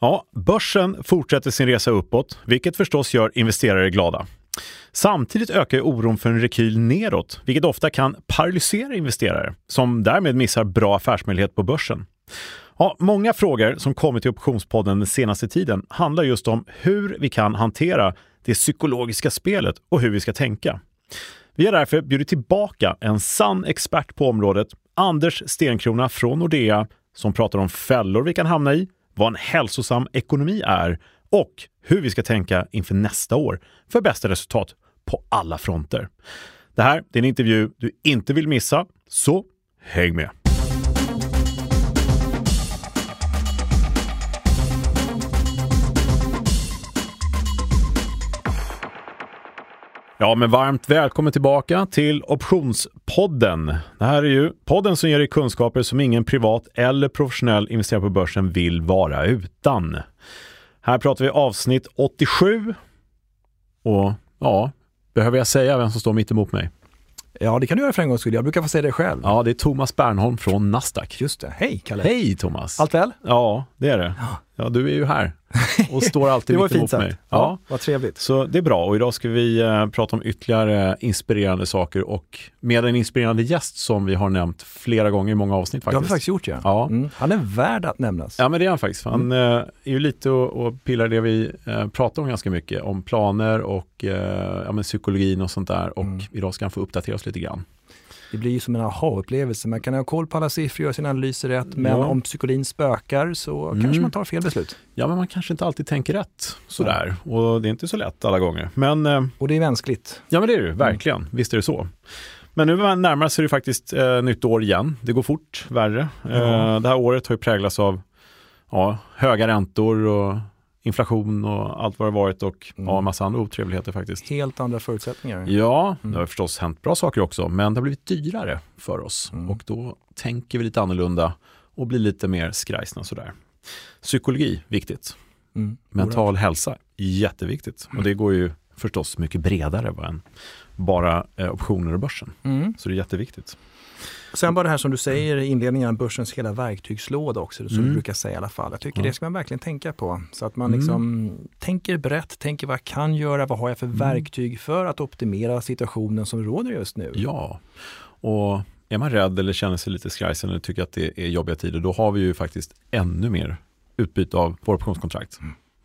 Ja, börsen fortsätter sin resa uppåt, vilket förstås gör investerare glada. Samtidigt ökar oron för en rekyl neråt, vilket ofta kan paralysera investerare, som därmed missar bra affärsmöjlighet på börsen. Ja, många frågor som kommit till Optionspodden den senaste tiden handlar just om hur vi kan hantera det psykologiska spelet och hur vi ska tänka. Vi har därför bjudit tillbaka en sann expert på området, Anders Stenkrona från Nordea, som pratar om fällor vi kan hamna i, vad en hälsosam ekonomi är och hur vi ska tänka inför nästa år för bästa resultat på alla fronter. Det här är en intervju du inte vill missa, så häng med! Ja, men varmt välkommen tillbaka till Optionspodden. Det här är ju podden som ger dig kunskaper som ingen privat eller professionell investerare på börsen vill vara utan. Här pratar vi avsnitt 87. Och ja, behöver jag säga vem som står mitt emot mig? Ja, det kan du göra för en gångs skull. Jag brukar få säga det själv. Ja, det är Thomas Bernholm från Nasdaq. Just det. Hej, Kalle. Hej Thomas! Allt väl? Ja, det är det. Ja, du är ju här och står alltid det mitt emot mig. Ja, vad trevligt. Så det är bra och idag ska vi eh, prata om ytterligare inspirerande saker och med en inspirerande gäst som vi har nämnt flera gånger i många avsnitt Det faktiskt. har vi faktiskt gjort ja. Ja. Mm. Han är värd att nämnas. Ja men det är han faktiskt. Han Mm. eh, är ju lite och, och pillar det vi eh, pratar om ganska mycket. Om planer och eh, ja, men psykologin och sånt där. Och Mm. idag ska han få uppdatera oss lite grann. Det blir ju som en aha-upplevelse. Man kan ha koll på alla siffror, göra sina analyser rätt, men Ja. om psykologin spökar så Mm. kanske man tar fel beslut. Ja men man kanske inte alltid tänker rätt sådär. Och det är inte så lätt alla gånger. Men eh, Och det är mänskligt. ja men det är det verkligen. Visst är det så. Men nu närmar sig det faktiskt eh, nytt år igen. Det går fort, värre. Ja. Eh, det här året har ju präglats av ja, höga räntor och inflation och allt vad det varit och Mm. ja, en massa andra otrevligheter faktiskt. Helt andra förutsättningar. Ja, det Mm. har förstås hänt bra saker också, men det har blivit dyrare för oss Mm. och då tänker vi lite annorlunda och blir lite mer skrajsna sådär. Psykologi, viktigt. Mm. Mental hälsa, jätteviktigt. Och det går ju förstås mycket bredare än bara eh, optioner och börsen. Mm. Så det är jätteviktigt. Sen bara det här som du säger i inledningen, börsens hela verktygslåda också, som Mm. du brukar säga i alla fall. Jag tycker Ja. det ska man verkligen tänka på. Så att man Mm. liksom tänker brett, tänker vad jag kan göra, vad har jag för Mm. verktyg för att optimera situationen som råder just nu. Ja, och är man rädd eller känner sig lite skrajsen eller tycker att det är jobbiga tider, då har vi ju faktiskt ännu mer utbyte av våra optionskontrakt.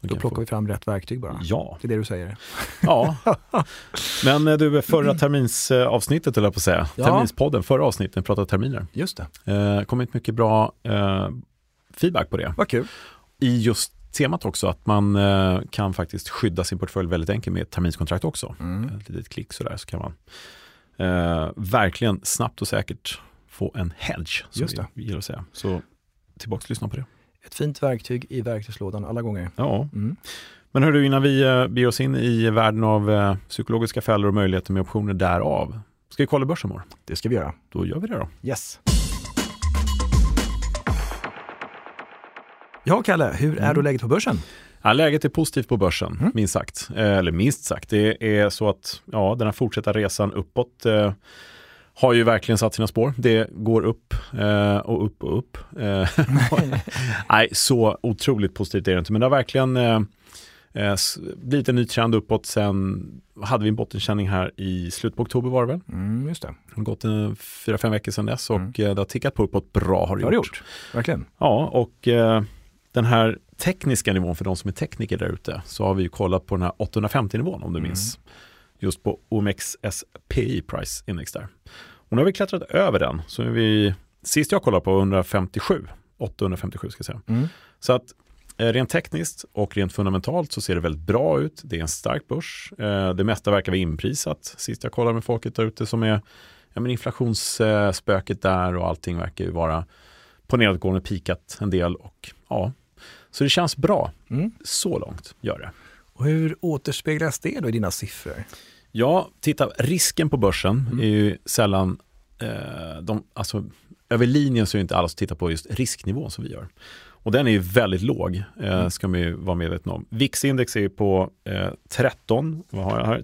Då plockar vi fram rätt verktyg bara. Ja, Det är det du säger. Ja, men eh, du, förra terminsavsnittet eller på att säga, Ja. terminspodden, förra avsnittet pratade terminer. Just det, Eh, kommit mycket bra eh, feedback på det. vad kul. I just temat också att man eh, kan faktiskt skydda sin portfölj väldigt enkelt med ett terminskontrakt också. Mm. Ett litet klick sådär så kan man eh, verkligen snabbt och säkert få en hedge, som Just det. vi gillar att säga. Så tillbaka och lyssna på det. Ett fint verktyg i verktygslådan alla gånger. Ja, Mm. men hörru, innan vi eh, beger oss in i världen av eh, psykologiska fällor och möjligheter med optioner därav, ska vi kolla börsen? Det ska vi göra. Då gör vi det då. Yes. Ja, Kalle, hur är Mm. då läget på börsen? Ja, läget är positivt på börsen, Mm. minst sagt. Eh, Eller minst sagt, det är så att ja, den här fortsatta resan uppåt eh, har ju verkligen satt sina spår. Det går upp eh, och upp och upp. Eh, Nej, så otroligt positivt är det inte, men det har verkligen eh, eh, blivit en ny trend uppåt. Sen hade vi en bottenkänning här i slutet på oktober var det väl? Mm, just det. Det har gått eh, fyra, fem veckor sedan dess och Mm. eh, det har tickat på uppåt bra har det Det har gjort. gjort. Verkligen. Ja, och den här tekniska nivån för de som är tekniker där ute så har vi ju kollat på den här 850-nivån om du Mm. minns. Just på OMXSPI Price Index där. Och nu har vi klättrat över den. Så är vi, sist jag kollade på 157, 857 ska jag säga. Mm. Så att eh, rent tekniskt och rent fundamentalt så ser det väldigt bra ut. Det är en stark börs. Eh, Det mesta verkar vara inprisat. Sist jag kollade med folket där ute som är ja, men inflationsspöket där och allting verkar ju vara på nedåtgående pikat en del och ja, så det känns bra. Mm. Så långt gör det. Och hur återspeglas det då i dina siffror? Ja, titta, risken på börsen Mm. är ju sällan, eh, de, alltså över linjen så är det inte alla som tittar på just risknivån som vi gör. Och den är ju väldigt låg, eh, Mm. ska man ju vara medveten om. VIX-index är på eh, 13, vad har jag här?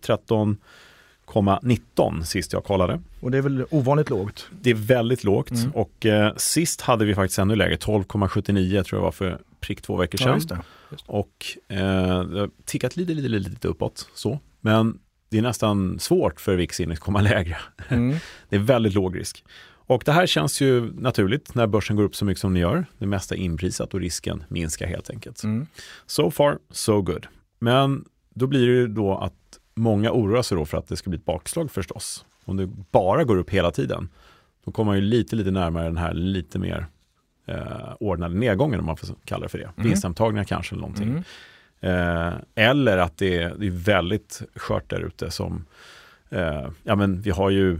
13,19 sist jag kollade. Och det är väl ovanligt lågt? Det är väldigt lågt Mm. och eh, sist hade vi faktiskt ännu lägre, 12,79 tror jag var för prick två veckor Ja, sedan. just det. Och eh, det har tickat lite, lite, lite, lite uppåt. Så. Men det är nästan svårt för VIX-index att komma lägre. Mm. Det är väldigt låg risk. Och det här känns ju naturligt när börsen går upp så mycket som den gör. Det mesta är inprisat och risken minskar helt enkelt. Mm. So far, so good. Men då blir det ju då att många oroar sig då för att det ska bli ett bakslag förstås. Om det bara går upp hela tiden, då kommer man ju lite, lite närmare den här lite mer eh, ordnade nedgången om man får kalla det för det. Mm. Vinsthemtagningar kanske eller någonting. Mm. Eh, eller att det är, det är väldigt skört där ute som, eh, ja men vi har ju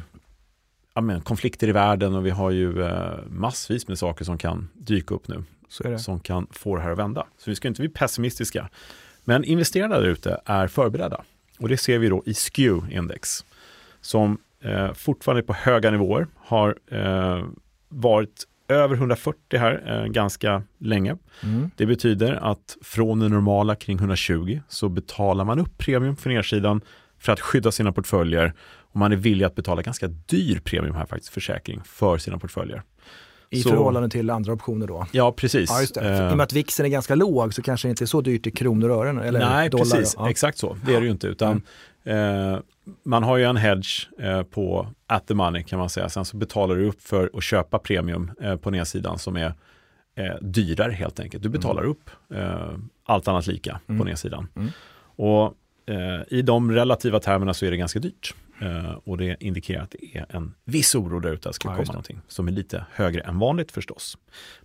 ja, men, konflikter i världen och vi har ju eh, massvis med saker som kan dyka upp nu som kan få det här att vända. Så vi ska inte bli pessimistiska. Men investerarna där ute är förberedda. Och det ser vi då i SKEW-index som eh, fortfarande på höga nivåer, har eh, varit över 140 här eh, ganska länge. Mm. Det betyder att från det normala kring 120 så betalar man upp premium för nedsidan för att skydda sina portföljer och man är villig att betala ganska dyr premium här faktiskt, försäkring, för sina portföljer. I Så- förhållande till andra optioner då. Ja, precis. Ja, just det. För, I Eh, och med att vixen är ganska låg så kanske det inte är så dyrt i kronor och ören eller Nej, dollar. precis. Ja. Exakt så. Det är det ju inte. Utan, eh, man har ju en hedge eh, på at the money kan man säga. Sen så betalar du upp för att köpa premium eh, på nedsidan som är eh, dyrare helt enkelt. Du betalar upp eh, allt annat lika Mm. på nedsidan. Mm. Och eh, i de relativa termerna så är det ganska dyrt. Eh, och det indikerar att det är en viss oro där ute att det ska Ja, komma det. någonting som är lite högre än vanligt förstås.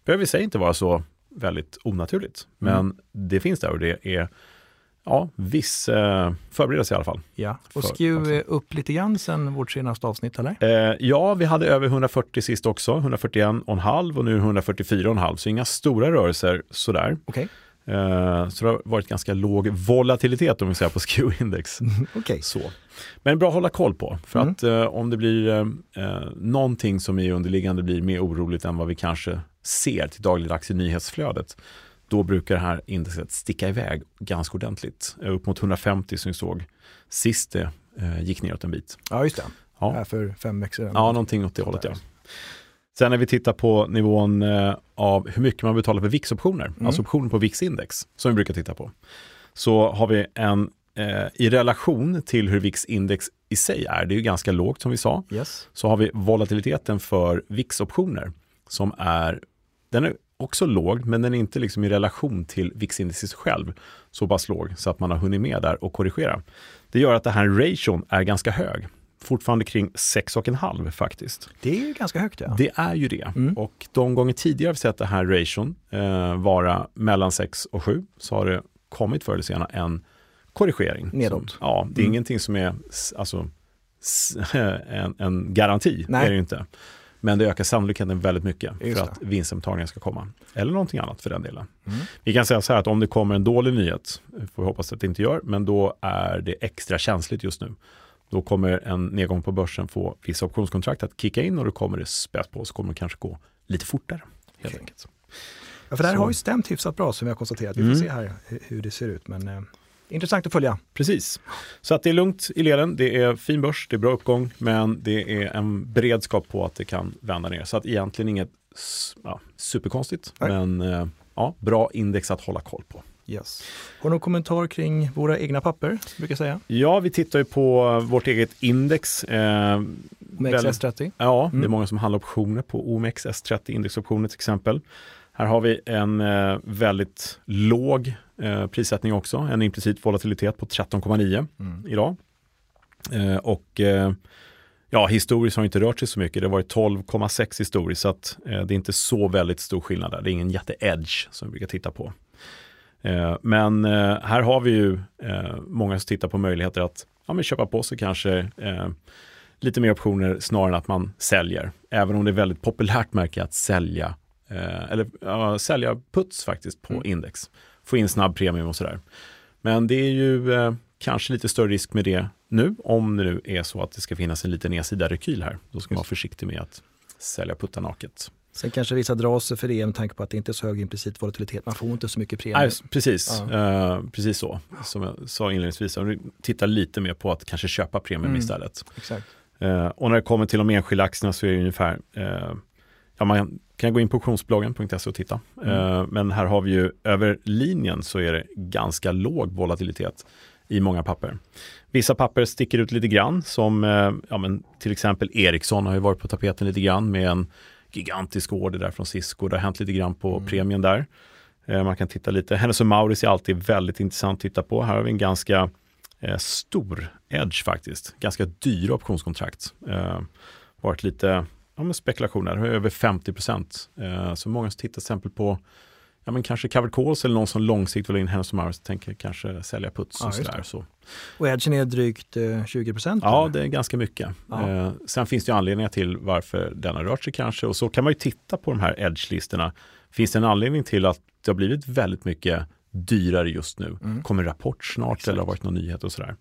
Behöver i sig inte vara så väldigt onaturligt, men Mm. det finns där och det är ja, viss eh, förberedelse i alla fall. Ja. Och För- är upp lite grann sen vårt senaste avsnitt eller? Eh, ja, vi hade över 140 sist också, 141,5 och nu 144,5, så inga stora rörelser sådär. Okej. Eh, så det har varit ganska låg volatilitet om vi säger på SKEW-index. Okej. Så. Men bra att hålla koll på, för Mm. att eh, om det blir eh, eh, någonting som är underliggande blir mer oroligt än vad vi kanske ser till dagligdags i nyhetsflödet, då brukar det här indexet sticka iväg ganska ordentligt. Eh, upp mot 150 som vi såg sist det eh, gick neråt en bit. Ja, just det. Ja. Här för fem veckor sedan. Ja, någonting åt det hållet ja. Sen när vi tittar på nivån eh, av hur mycket man betalar för VIX-optioner, Mm. alltså optioner på VIX-index, som vi brukar titta på, så har vi en eh, i relation till hur VIX-index i sig är, det är ju ganska lågt som vi sa, Yes. så har vi volatiliteten för VIX-optioner som är, den är också låg, men den är inte liksom i relation till VIX-indexet själv så pass låg så att man har hunnit med där och korrigera. Det gör att den här ration är ganska hög, fortfarande kring 6,5 faktiskt. Det är ju ganska högt ja. Det är ju det. Mm. Och de gånger tidigare vi sett det här ration eh, vara mellan 6 och 7 så har det kommit förr eller senare en korrigering. Nedåt. Som, ja, det är Mm. ingenting som är alltså, en, en garanti. Nej. är det inte. Men det ökar sannolikheten väldigt mycket Just för det. att vinsthemtagningen ska komma. Eller någonting annat för den delen. Mm. Vi kan säga så här att om det kommer en dålig nyhet, får vi hoppas att det inte gör, men då är det extra känsligt just nu. Då kommer en nedgång på börsen få vissa optionskontrakt att kicka in och då kommer det späs på, så kommer det kanske gå lite fortare. Helt Okej. enkelt. Ja, för det här Så. har ju stämt hyfsat bra som vi har konstaterat. Vi får Mm. se här hu- hur det ser ut. Men eh, intressant att följa. Precis. Så att det är lugnt i leden, det är fin börs, det är bra uppgång, men det är en beredskap på att det kan vända ner. Så att egentligen inget ja, superkonstigt, Nej. men eh, ja, bra index att hålla koll på. Yes. Har du någon kommentar kring våra egna papper, brukar säga? Ja, vi tittar ju på vårt eget index. Eh, Med väl- XS30? Ja, det är Mm. många som handlar optioner på OMX S30 indexoptioner till exempel. Här har vi en eh, väldigt låg eh, prissättning också, en implicit volatilitet på 13,9 Mm. idag. Eh, och eh, ja, historiskt har det inte rört sig så mycket, det har varit 12,6 historiskt, så att eh, det är inte så väldigt stor skillnad där. Det är ingen jätte-edge som vi brukar titta på. Eh, men eh, här har vi ju många som tittar på möjligheter att ja, men köpa på sig kanske lite mer optioner snarare än att man säljer. Även om det är väldigt populärt märke att sälja, eh, eller ja, sälja puts faktiskt på Mm. index. Få in snabb premium och sådär. Men det är ju eh, kanske lite större risk med det nu, om det nu är så att det ska finnas en liten nedsida rekyl här. Då ska man vara försiktig med att sälja putta naket. Sen kanske vissa drar sig för det med tanke på att det inte är så hög implicit volatilitet. Man får inte så mycket premie. Nej, precis, Ja. eh, precis så. Som jag sa inledningsvis, om du tittar lite mer på att kanske köpa premium Mm. istället. Exakt. Eh, och när det kommer till de enskilda aktierna så är det ungefär eh, ja, man kan gå in på optionsbloggen.se och titta. Mm. Men här har vi ju över linjen så är det ganska låg volatilitet i många papper. Vissa papper sticker ut lite grann som ja, men till exempel Ericsson har ju varit på tapeten lite grann med en gigantisk order där från Cisco. Det har hänt lite grann på mm. premien där. Man kan titta lite. Hennes och Mauritz är alltid väldigt intressant att titta på. Här har vi en ganska eh, stor edge faktiskt. Ganska dyra optionskontrakt. Eh, varit lite ja, men spekulationer, över 50 procent. Eh, så många som tittar till exempel på ja, men kanske covered calls eller någon som långsiktigt vill in Hennes och Mauritz tänker kanske sälja puts ja, och sådär. Så. Och edgen är drygt eh, 20 procent? Ja, det är ganska mycket. Ja. Eh, sen finns det ju anledningar till varför den har rört sig kanske och så kan man ju titta på de här edge-listorna. Finns det en anledning till att det har blivit väldigt mycket dyrare just nu. Mm. Kommer rapport snart Exakt. eller har varit någon nyhet och sådär.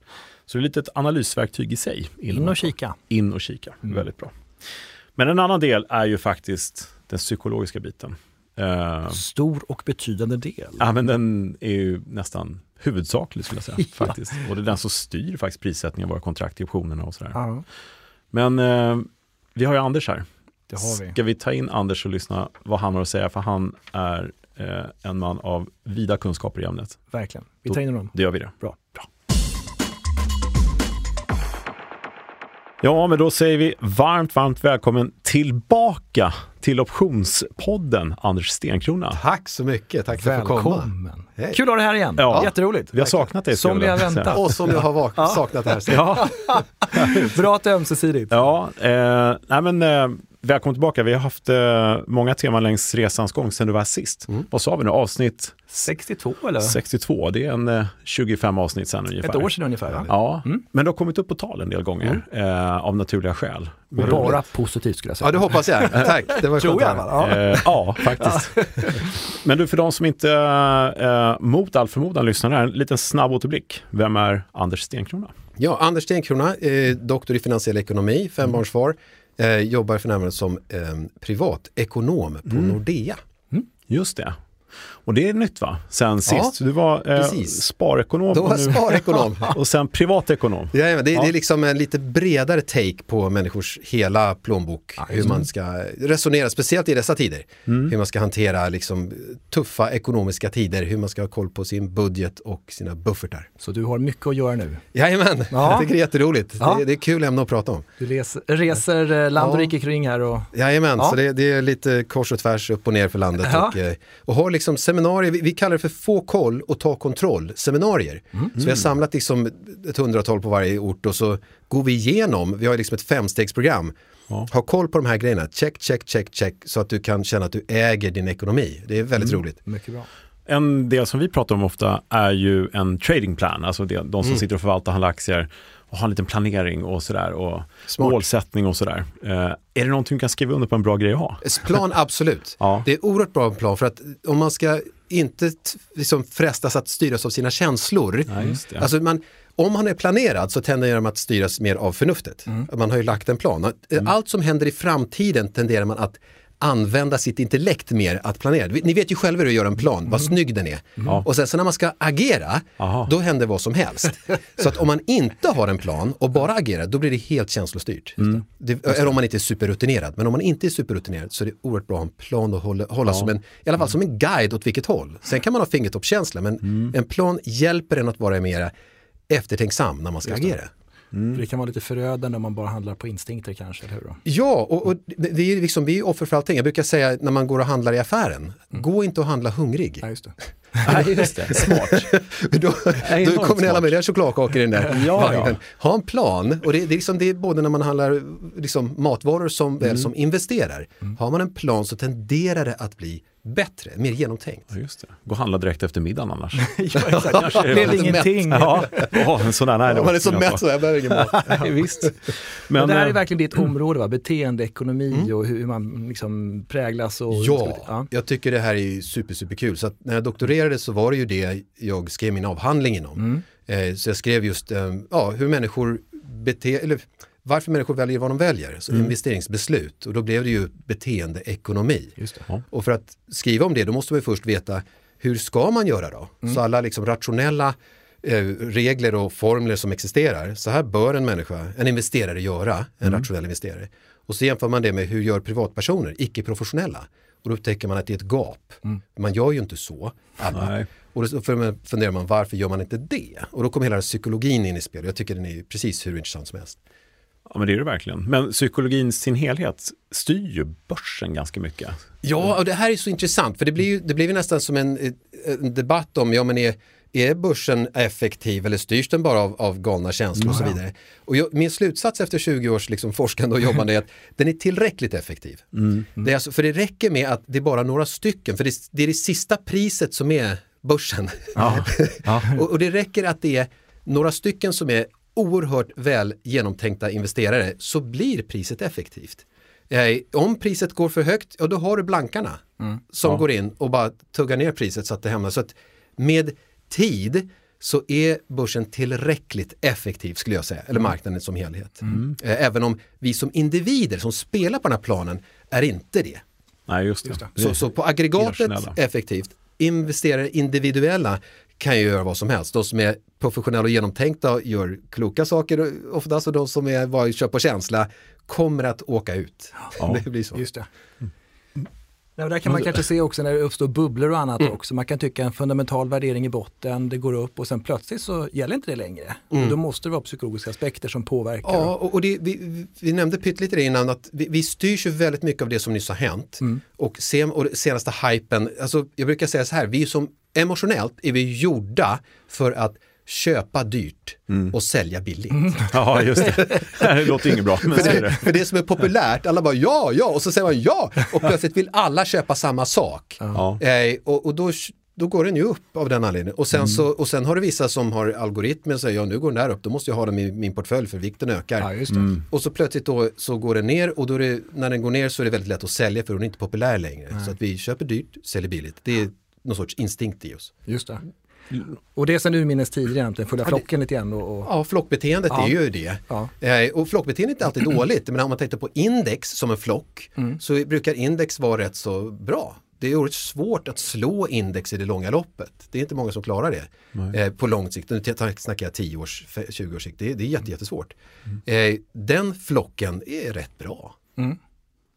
Så det är lite ett analysverktyg i sig. In och kika. In och kika, mm. väldigt bra. Men en annan del är ju faktiskt den psykologiska biten. Uh, Stor och betydande del. Ja, men den är ju nästan huvudsaklig skulle jag säga. ja. faktiskt. Och det är den som styr faktiskt prissättningen av våra kontrakt i optionerna och sådär. Ja. Men uh, vi har ju Anders här. Det har vi. Ska vi ta in Anders och lyssna vad han har att säga? För han är eh, en man av vida kunskaper i ämnet. Verkligen. Vi tar in honom. Det gör vi det. Bra. Bra. Ja, men då säger vi varmt, varmt välkommen tillbaka till Optionspodden, Anders Stenkrona. Tack så mycket, tack för att komma. Hej. Kul att ha dig här igen, ja. jätteroligt. Vi har saknat dig. Som vi har väntat. Och som jag har saknat det här. Ja. Bra att det är ömsesidigt. Ja, eh, nej men eh, Välkommen tillbaka. Vi har haft eh, många teman längs resans gång sedan du var sist. Mm. Vad sa vi nu? Avsnitt 62 eller? 62, det är en eh, 25 avsnitt sedan ungefär. Ett år sedan ungefär. Ja, ja. Mm. men det har kommit upp på tal en del gånger mm. eh, av naturliga skäl. Men Bara positivt skulle jag säga. Ja, det hoppas jag. Tack, det var Tror jag. Ja. Eh, ja, faktiskt. men du, för de som inte eh, mot all förmodan lyssnar här, en liten snabb återblick. Vem är Anders Stenkrona? Ja, Anders Stenkrona, eh, doktor i finansiell ekonomi, fembarnsfar. Mm eh, jobbar för närvarande som eh, privatekonom på mm. Nordea. Mm. Just det. Och det är nytt va? Sen sist. Ja, du var eh, sparekonom. Då var sparekonom. och sen privatekonom. Ja, det, det, är liksom en lite bredare take på människors hela plånbok. Ja, hur man ska resonera, speciellt i dessa tider. Mm. Hur man ska hantera liksom, tuffa ekonomiska tider, hur man ska ha koll på sin budget och sina buffertar. Så du har mycket att göra nu? Jajamän, ja. jag tycker det är jätteroligt. Ja. Det, det är kul ämne att prata om. Du reser, reser eh, land och rike kring här? Och... Jajamän, ja. så det, det är lite kors och tvärs upp och ner för landet. Och, eh, och har liksom seminarier, vi, vi, kallar det för få koll och ta kontroll seminarier. Mm. Så vi har samlat liksom ett hundratal på varje ort och så går vi igenom, vi har liksom ett femstegsprogram. Ja. Ha koll på de här grejerna, check, check, check, check, så att du kan känna att du äger din ekonomi. Det är väldigt mm. roligt. Mycket bra. En del som vi pratar om ofta är ju en trading plan, alltså de, som mm. sitter och förvaltar handlar aktier och ha en liten planering och sådär och Smart. målsättning och sådär. Eh, är det någonting du kan skriva under på en bra grej att ha? Plan, absolut. ja. Det är oerhört bra plan för att om man ska inte liksom frestas att styras av sina känslor. Ja, alltså man, om man är planerad så tenderar man att styras mer av förnuftet. Mm. Man har ju lagt en plan. Mm. Allt som händer i framtiden tenderar man att använda sitt intellekt mer att planera. Ni vet ju själva hur att göra en plan, vad mm. snygg den är. Mm. Och sen så när man ska agera, Aha. då händer vad som helst. så att om man inte har en plan och bara agerar, då blir det helt känslostyrt. Mm. Det, eller om man inte är superrutinerad. Men om man inte är superrutinerad så är det oerhört bra att ha en plan och hålla, hålla ja. som en, i alla fall som en guide åt vilket håll. Sen kan man ha fingertoppskänsla, men mm. en plan hjälper en att vara mer eftertänksam när man ska agera. Mm. För det kan vara lite förödande om man bara handlar på instinkter kanske, eller hur? Då? Ja, och, och det är liksom, vi är offer för allting. Jag brukar säga när man går och handlar i affären, mm. gå inte och handla hungrig. Ja. Nej, just det. Smart. då, då kommer det alla möjliga chokladkakor i den där ja, vagnen. Ja. Ha en plan, och det, det, är liksom, det är både när man handlar liksom, matvaror som väl mm. som investerar. Mm. Har man en plan så tenderar det att bli bättre, mer genomtänkt. Ja, just det. Gå och handla direkt efter middagen annars. ja, exakt. det blev ingenting. Ja. Oh, en sån där, nej, ja, man är så mätt så jag behöver ingen mat. Visst. Men, Men, det här är eh, verkligen ditt område, va? beteendeekonomi mm. och hur man liksom präglas. Och, ja, ja, jag tycker det här är super, super kul. Så när jag doktorerade så var det ju det jag skrev min avhandling inom. Mm. Eh, så jag skrev just eh, ja, hur människor beter varför människor väljer vad de väljer, så mm. investeringsbeslut. Och då blev det ju beteendeekonomi. Just det, ja. Och för att skriva om det, då måste man först veta hur ska man göra då? Mm. Så alla liksom rationella eh, regler och formler som existerar, så här bör en människa, en investerare göra, en mm. rationell investerare. Och så jämför man det med hur gör privatpersoner, icke-professionella. Och då upptäcker man att det är ett gap. Mm. Man gör ju inte så, alla. Och då funderar man varför gör man inte det? Och då kommer hela psykologin in i spel. Jag tycker den är precis hur intressant som helst. Ja, men det är det verkligen. Men psykologin sin helhet styr ju börsen ganska mycket. Ja, och det här är så intressant, för det blir ju, det blir ju nästan som en, en debatt om, ja men är, är börsen effektiv eller styrs den bara av, av galna känslor och så vidare? Och jag, min slutsats efter 20 års liksom forskande och jobbande är att den är tillräckligt effektiv. Mm. Mm. Det är alltså, för det räcker med att det är bara några stycken, för det, det är det sista priset som är börsen. Ja. Ja. och, och det räcker att det är några stycken som är oerhört väl genomtänkta investerare så blir priset effektivt. Eh, om priset går för högt, ja då har du blankarna mm. som ja. går in och bara tuggar ner priset så att det hämnar. Så att med tid så är börsen tillräckligt effektiv skulle jag säga, eller mm. marknaden som helhet. Mm. Eh, även om vi som individer som spelar på den här planen är inte det. Nej, just det. Just det. Så, så, på aggregatet effektivt, investerare individuella kan ju göra vad som helst. De som är professionella och genomtänkta gör kloka saker oftast och de som är, bara kör på känsla kommer att åka ut. Ja, det blir så. Just det. Mm. Ja, där kan man kanske se också när det uppstår bubblor och annat mm. också. Man kan tycka en fundamental värdering i botten, det går upp och sen plötsligt så gäller inte det längre. Mm. Då måste det vara psykologiska aspekter som påverkar. Ja, och det, vi, vi nämnde pyttelite innan att vi, vi styrs ju väldigt mycket av det som nyss har hänt. Mm. Och, sen, och senaste hypen, alltså jag brukar säga så här, vi som emotionellt är vi gjorda för att köpa dyrt mm. och sälja billigt. Mm. Ja, just det. Det låter inget bra. Men för, det, för det som är populärt, alla bara ja, ja, och så säger man ja, och plötsligt vill alla köpa samma sak. Ja. Eh, och, och då, då går den ju upp av den anledningen. Och sen, mm. så, och sen har du vissa som har algoritmer och säger ja nu går den där upp, då måste jag ha den i min portfölj för vikten ökar. Ja, mm. Och så plötsligt då så går den ner och då det, när den går ner så är det väldigt lätt att sälja för den är inte populär längre. Nej. Så att vi köper dyrt, säljer billigt. Det är någon sorts instinkt i oss. Just det. Och det är sedan urminnes tider egentligen, följa flocken lite grann. Och, och... Ja, flockbeteendet ja. är ju det. Ja. Eh, och flockbeteendet är alltid dåligt, men om man tittar på index som en flock mm. så brukar index vara rätt så bra. Det är oerhört svårt att slå index i det långa loppet. Det är inte många som klarar det eh, på lång sikt. Nu snackar jag 10 års, 20 års sikt. Det, det är jättesvårt. Mm. Eh, den flocken är rätt bra. Mm.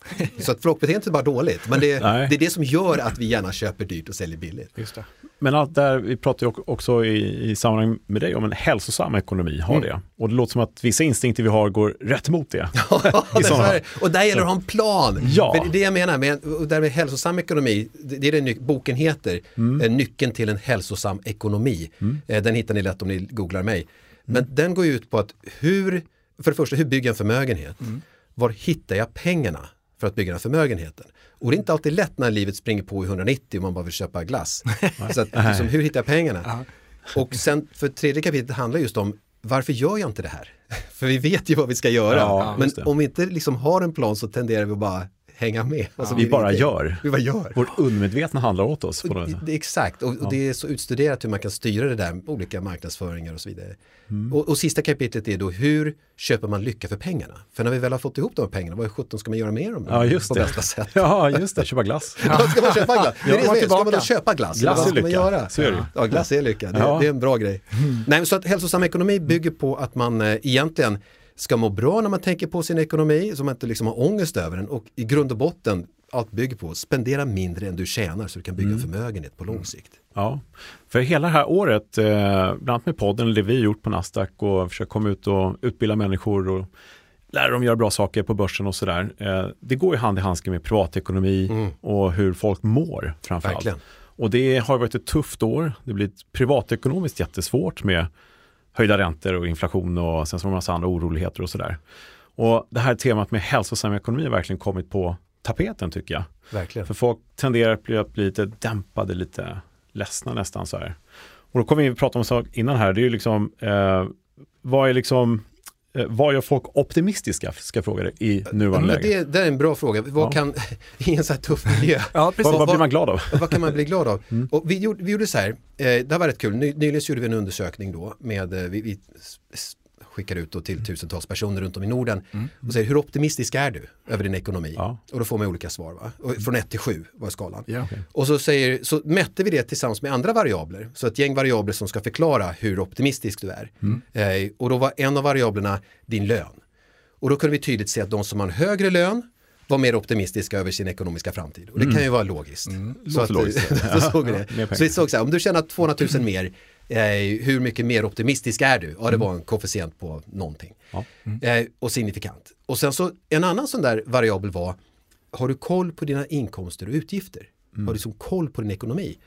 Så att flockbeteendet är bara dåligt, men det, det, är det som gör att vi gärna köper dyrt och säljer billigt. Just det. Men allt där, vi pratar ju också i, i sammanhang med dig om en hälsosam ekonomi, har mm. det. Och det låter som att vissa instinkter vi har går rätt emot det. Ja, och där gäller det att ha en plan. Ja. För det är det jag menar med, och där med hälsosam ekonomi, det är det boken heter, mm. Eh, Nyckeln till en hälsosam ekonomi. Mm. Eh, den hittar ni lätt om ni googlar mig. Men mm. den går ut på att hur, för det första, hur bygger jag en förmögenhet? Mm. Var hittar jag pengarna? För att bygga den förmögenheten. Och det är inte alltid lätt när livet springer på i 190 och man bara vill köpa glass. så att, liksom, hur hittar jag pengarna? Och sen för tredje kapitlet handlar just om varför gör jag inte det här? för vi vet ju vad vi ska göra. Ja, Men om vi inte liksom har en plan så tenderar vi att bara hänga med. Alltså, vi, vi, bara inte, gör. vi bara gör. Vårt undermedvetna handlar åt oss. På något sätt. Exakt, och, och, det är så utstuderat hur man kan styra det där med olika marknadsföringar och så vidare. Mm. Och, och, sista kapitlet är då hur köper man lycka för pengarna? För när vi väl har fått ihop de här pengarna, vad sjutton ska man göra med dem? Ja, just på det. bästa sätt? Ja, just det, köpa glass. ja, ska man köpa glass? Det är det som är, ska man då köpa glass? Glass är lycka. Göra? Så är det. Ja, glass är lycka. Det, ja. det är en bra grej. Mm. Nej, så att hälsosam ekonomi bygger på att man eh, egentligen ska må bra när man tänker på sin ekonomi, så man inte liksom har ångest över den och i grund och botten allt bygger på, spendera mindre än du tjänar så du kan bygga mm. förmögenhet på lång sikt. Ja, för hela det här året, eh, bland annat med podden, det vi gjort på Nasdaq och försökt komma ut och utbilda människor och lära dem göra bra saker på börsen och sådär. Eh, det går ju hand i handske med privatekonomi mm. och hur folk mår framförallt. Och det har varit ett tufft år. Det blir privatekonomiskt jättesvårt med höjda räntor och inflation och sen så har man massa andra oroligheter och sådär. Och det här temat med hälsosam ekonomi har verkligen kommit på tapeten tycker jag. Verkligen. För folk tenderar att bli, att bli lite dämpade, lite ledsna nästan så här. Och då kommer vi att prata om en sak innan här, det är ju liksom eh, vad är liksom vad gör folk optimistiska, ska jag fråga dig, i nuvarande läge? Det, det, är en bra fråga. Vad ja. kan, i en så här tuff miljö, ja, vad, vad, blir man glad av? Vad kan man bli glad av? Mm. Och vi, gjorde, vi gjorde så här, eh, det var rätt kul, Ny, nyligen gjorde vi en undersökning då med, eh, vi, vi skickar ut till tusentals personer runt om i Norden mm. och säger hur optimistisk är du över din ekonomi? Ja. Och då får man olika svar. Va? Och från 1 till 7 var skalan. Ja, okay. Och så, säger, så mätte vi det tillsammans med andra variabler. Så ett gäng variabler som ska förklara hur optimistisk du är. Mm. Eh, och då var en av variablerna din lön. Och då kunde vi tydligt se att de som har en högre lön var mer optimistiska över sin ekonomiska framtid. Och det kan ju vara logiskt. Mm. Så, att, logiskt. så såg vi det. så vi såg så här, om du tjänar 200 000 mer, eh, hur mycket mer optimistisk är du? Ja, det var en koefficient på någonting. Ja. Mm. Eh, och signifikant. Och sen så en annan sån där variabel var, har du koll på dina inkomster och utgifter? Mm. Har du liksom koll på din ekonomi?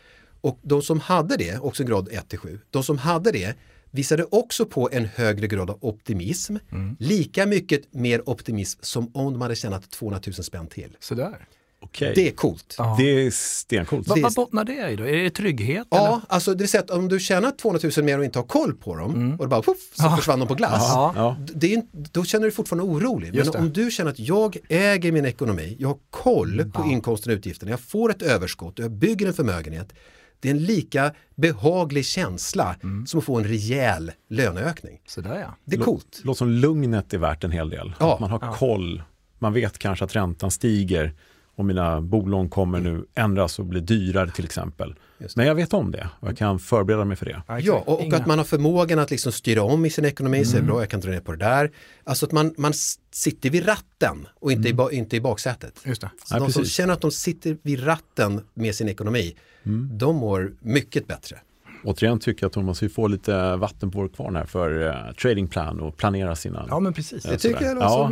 Och de som hade det, också grad 1 till 7, de som hade det visade också på en högre grad av optimism. Mm. Lika mycket mer optimism som om de hade tjänat 200 000 spänn till. Sådär. Okay. Det är coolt. Ja. Det är stencoolt. Vad, vad bottnar det i då? Är det trygghet? Ja, eller? alltså det är så att om du tjänar 200 000 mer och inte har koll på dem mm. och det bara puff, så ja. försvann de på glass. Ja. Det är, då känner du fortfarande orolig. Men om du känner att jag äger min ekonomi, jag har koll på ja. inkomsten och utgifterna, jag får ett överskott och jag bygger en förmögenhet det är en lika behaglig känsla mm. som att få en rejäl löneökning. Sådär ja. Det är coolt. Låter som lugnet är värt en hel del. Ja. Att man har ja. koll. Man vet kanske att räntan stiger och mina bolån kommer nu ändras och bli dyrare till exempel. Men jag vet om det och jag kan förbereda mig för det. Ja, och, och att man har förmågan att liksom styra om i sin ekonomi, mm. säga bra, jag kan dra ner på det där. Alltså att man, man sitter vid ratten och inte, mm. i, inte i baksätet. Just det. Så ja, de precis. som känner att de sitter vid ratten med sin ekonomi, mm. de mår mycket bättre. Återigen tycker jag att man måste få lite vatten på vår kvarn här för uh, tradingplan och planera sina... Ja men precis. Det tycker jag låter ja.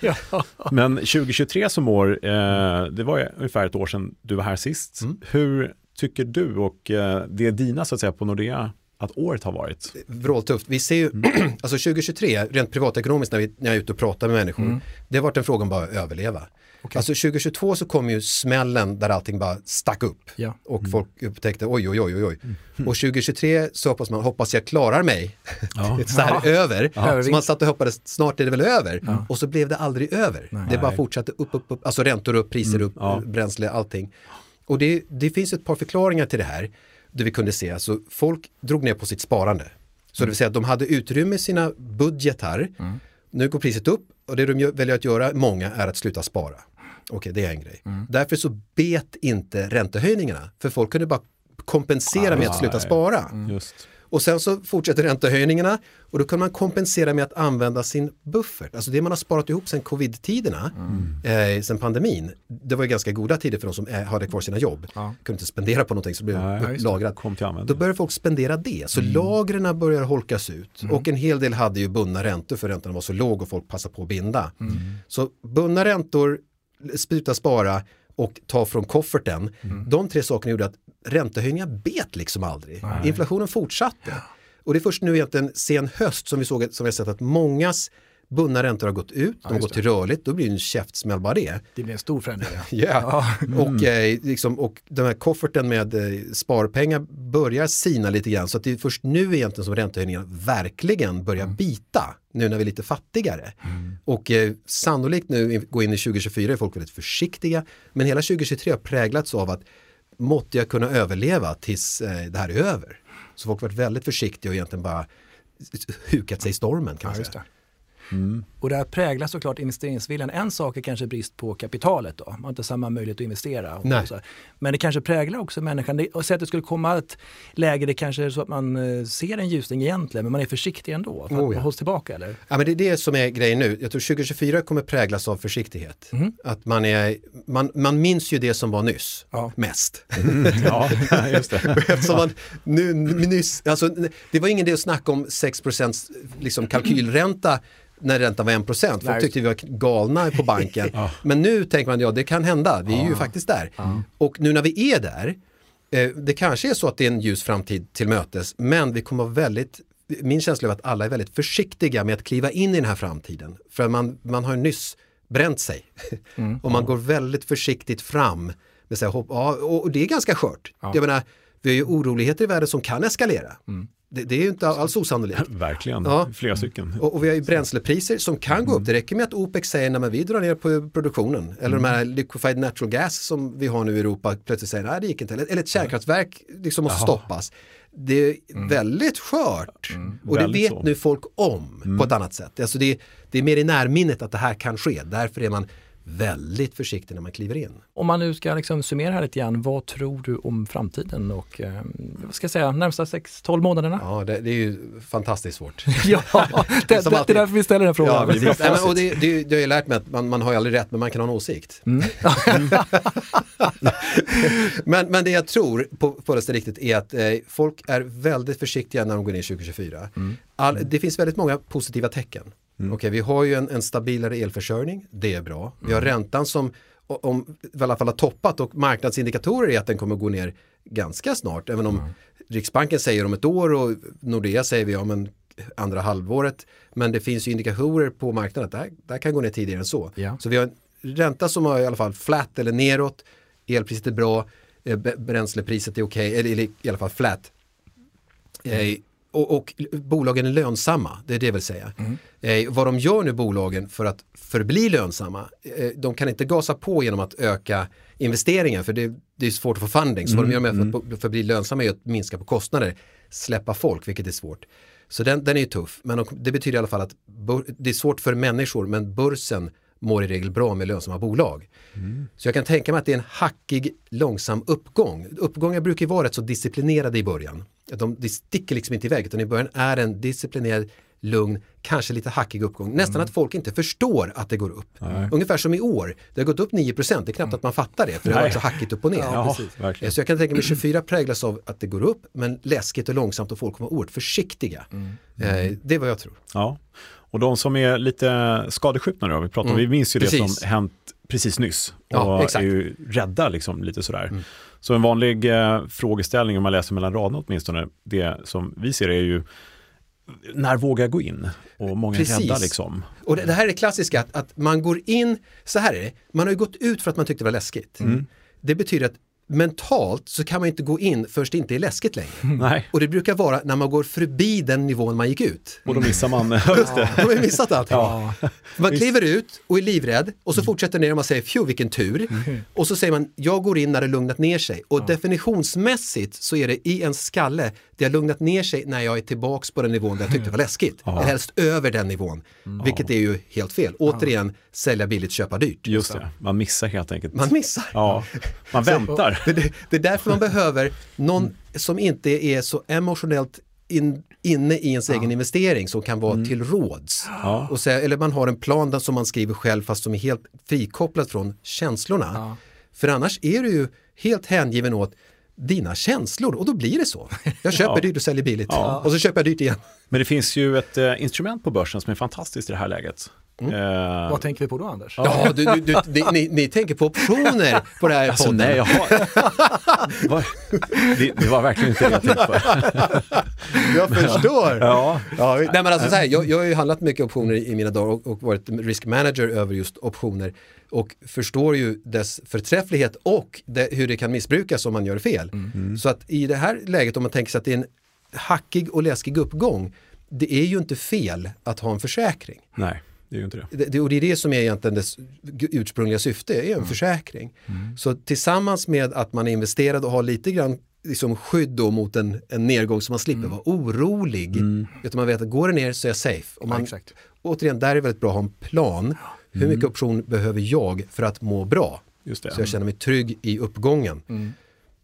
bra ja. Men 2023 som år, uh, det var ungefär ett år sedan du var här sist. Mm. Hur tycker du och det är dina så att säga på Nordea att året har varit? Vråltufft. Vi ser ju, mm. alltså 2023, rent privatekonomiskt när, vi, när jag är ute och pratar med människor, mm. det har varit en fråga om bara att överleva. Okay. Alltså 2022 så kom ju smällen där allting bara stack upp ja. och mm. folk upptäckte oj oj oj oj. oj. Mm. Och 2023 så hoppas man, hoppas jag klarar mig. Ja. så här ja. över. Ja. Så man satt och hoppades snart är det väl över. Och så blev det aldrig över. Nej. Det bara fortsatte upp, upp, upp, alltså räntor upp, priser mm. upp, bränsle, allting. Och det, det finns ett par förklaringar till det här. Det vi kunde se, alltså folk drog ner på sitt sparande. Så det vill säga att de hade utrymme i sina budgetar. Mm. Nu går priset upp och det de väljer att göra, många, är att sluta spara. Okej, det är en grej. Mm. Därför så bet inte räntehöjningarna. För folk kunde bara kompensera ah, med att sluta spara. Mm. Och sen så fortsätter räntehöjningarna och då kan man kompensera med att använda sin buffert. Alltså det man har sparat ihop sen covid-tiderna, mm. eh, sen pandemin. Det var ju ganska goda tider för de som eh, hade kvar sina jobb. Ja. Kunde inte spendera på någonting så blev ja, lagrat. Då börjar folk spendera det. Så mm. lagren börjar holkas ut. Mm. Och en hel del hade ju bundna räntor för räntorna var så låg och folk passade på att binda. Mm. Så bundna räntor, spruta, spara och ta från kofferten. Mm. De tre sakerna gjorde att räntehöjningar bet liksom aldrig. Nej. Inflationen fortsatte. Och det är först nu egentligen sen höst som vi såg som vi har sett att mångas bundna räntor har gått ut, de har gått till rörligt, då blir det en käftsmäll bara det. Det blir en stor förändring. yeah. ja. Mm. Och, eh, liksom, och den här kofferten med eh, sparpengar börjar sina lite grann så att det är först nu egentligen som räntehöjningarna verkligen börjar mm. bita nu när vi är lite fattigare. Mm. Och eh, sannolikt nu gå in i 2024 är folk väldigt försiktiga men hela 2023 har präglats av att måtte jag kunna överleva tills eh, det här är över. Så folk har varit väldigt försiktiga och egentligen bara hukat sig i stormen kan ja. Mm. Och det här präglar såklart investeringsviljan. En sak är kanske brist på kapitalet då. Man har inte samma möjlighet att investera. Och så. Men det kanske präglar också människan. Och säg att det skulle komma ett läge det kanske är så att man eh, ser en ljusning egentligen men man är försiktig ändå. För oh, ja. hålls tillbaka eller? Ja men det är det som är grejen nu. Jag tror 2024 kommer präglas av försiktighet. Mm. Att man, är, man, man minns ju det som var nyss ja. mest. Mm. ja, just det. man, nu, nyss, alltså, det var ingen idé att snacka om 6% liksom kalkylränta när räntan var 1%. Folk tyckte vi var galna på banken. ja. Men nu tänker man, ja det kan hända, vi är ju faktiskt där. Och nu när vi är där, eh, det kanske är så att det är en ljus framtid till mötes, men vi kommer vara väldigt min känsla är att alla är väldigt försiktiga med att kliva in i den här framtiden. För man, man har nyss bränt sig. Mm. och man går väldigt försiktigt fram. Med så här, ja, och det är ganska skört. Ja. Jag menar, vi har ju oroligheter i världen som kan eskalera. Mm. Det, det, är ju inte alls osannolikt. Verkligen, ja. flera stycken. Och, och, vi har ju bränslepriser som kan mm. gå upp. Mm. Det räcker med att OPEC säger att vi drar ner på produktionen. Eller mm. de här liquefied natural gas som vi har nu i Europa plötsligt säger att det gick inte. Eller ett kärnkraftverk liksom måste Jaha. stoppas. Det är mm. väldigt skört. Mm. Och väldigt det vet så. nu folk om på ett mm. annat sätt. Alltså det, det är mer i närminnet att det här kan ske. Därför är man väldigt försiktig när man kliver in. Om man nu ska liksom summera här lite grann, vad tror du om framtiden och eh, vad ska jag säga, närmsta 6-12 månaderna? Ja, det, det, är ju fantastiskt svårt. ja, det, det, det, är därför vi ställer den frågan. Ja, precis. Nej, men, och det, det, det har jag lärt mig att man, man har ju aldrig rätt, men man kan ha en åsikt. Mm. men, men det jag tror, på, på det riktigt, är att eh, folk är väldigt försiktiga när de går in i 2024. Mm. All, det finns väldigt många positiva tecken. Mm. Okej, vi har ju en, en, stabilare elförsörjning, det är bra. Vi har mm. räntan som om, i alla fall har toppat och marknadsindikatorer är att den kommer gå ner ganska snart. Även om mm. Riksbanken säger om ett år och Nordea säger vi om en andra halvåret. Men det finns ju indikatorer på marknaden att det här, det här kan gå ner tidigare än så. Ja. Så vi har en ränta som har i alla fall flat eller neråt. Elpriset är bra, eh, bränslepriset är okej, okay, eller i alla fall flat. Mm. Och, och, bolagen är lönsamma, det är det jag vill säga. Mm. Eh, vad de gör nu bolagen för att förbli lönsamma, eh, de kan inte gasa på genom att öka investeringen för det, det är svårt att få funding. Så mm. vad de gör med för att mm. förbli lönsamma är att minska på kostnader, släppa folk, vilket är svårt. Så den, den är ju tuff, men det betyder i alla fall att det är svårt för människor, men börsen mår i regel bra med lönsamma bolag. Mm. Så jag kan tänka mig att det är en hackig, långsam uppgång. Uppgångar brukar vara rätt så disciplinerade i början. De, de sticker liksom inte iväg utan i början är en disciplinerad, lugn, kanske lite hackig uppgång. Nästan mm. att folk inte förstår att det går upp. Nej. Ungefär som i år, det har gått upp 9 det är knappt mm. att man fattar det för det har varit så hackigt upp och ner. Ja, ja, så jag kan tänka mig 24 präglas av att det går upp men läskigt och långsamt och folk kommer vara oerhört försiktiga. Mm. Eh, det är vad jag tror. Ja. Och de som är lite skadeskjutna då, vi, pratar, mm. vi minns ju precis. det som hänt precis nyss och ja, är ju rädda liksom lite sådär. Mm. Så en vanlig eh, frågeställning om man läser mellan raderna åtminstone, det som vi ser är ju när vågar jag gå in? Och många är rädda liksom. Och det, det, här är det klassiska, att, att, man går in, så här är det, man har ju gått ut för att man tyckte det var läskigt. Mm. Det betyder att mentalt så kan man inte gå in först det inte är läskigt längre. Nej. Och det brukar vara när man går förbi den nivån man gick ut. Och då missar man, just det. Ja, har missat allting. Ja. Man kliver ut och är livrädd och så mm. fortsätter ner och man säger fju vilken tur. Mm. Och så säger man jag går in när det lugnat ner sig. Och ja. definitionsmässigt så är det i en skalle det har lugnat ner sig när jag är tillbaks på den nivån där jag tyckte det var läskigt. Ja. Helst över den nivån. Mm. Vilket är ju helt fel. Återigen, sälja billigt, köpa dyrt. Just det, man missar helt enkelt. Man missar. Ja, man väntar. Det, det, det, är därför man behöver någon som inte är så emotionellt in, inne i ens ja. egen investering som kan vara mm. till råds. Ja. Och säga, eller man har en plan där som man skriver själv fast som är helt frikopplad från känslorna. Ja. För annars är du ju helt hängiven åt dina känslor och då blir det så. Jag köper ja. dyrt och säljer billigt och så köper jag dyrt igen. Men det finns ju ett eh, instrument på börsen som är fantastiskt i det här läget. Mm. Uh, Vad tänker vi på då Anders? Ja, du, du, du, ni, ni, tänker på optioner på det här alltså, podden. Nej, jag har... det, det, var verkligen inte det jag tänkte på. jag förstår. Ja. Ja, nej, men alltså, så här, jag, jag har ju handlat mycket optioner i, i mina dagar och, och varit risk manager över just optioner och förstår ju dess förträfflighet och det, hur det kan missbrukas om man gör fel. Mm. mm. Så att i det här läget om man tänker sig att det är en hackig och läskig uppgång, det är ju inte fel att ha en försäkring. Nej. Det är ju inte det. det. Och det är det som är egentligen dess ursprungliga syfte, är en mm. försäkring. Mm. Så tillsammans med att man är investerad och har lite grann liksom skydd då mot en, en nedgång så man slipper mm. vara orolig. Mm. Utan man vet att går det ner så är jag safe. Och man, ja, återigen, där är det väldigt bra att ha en plan. Hur mycket mm. option behöver jag för att må bra? Så jag känner mig trygg i uppgången.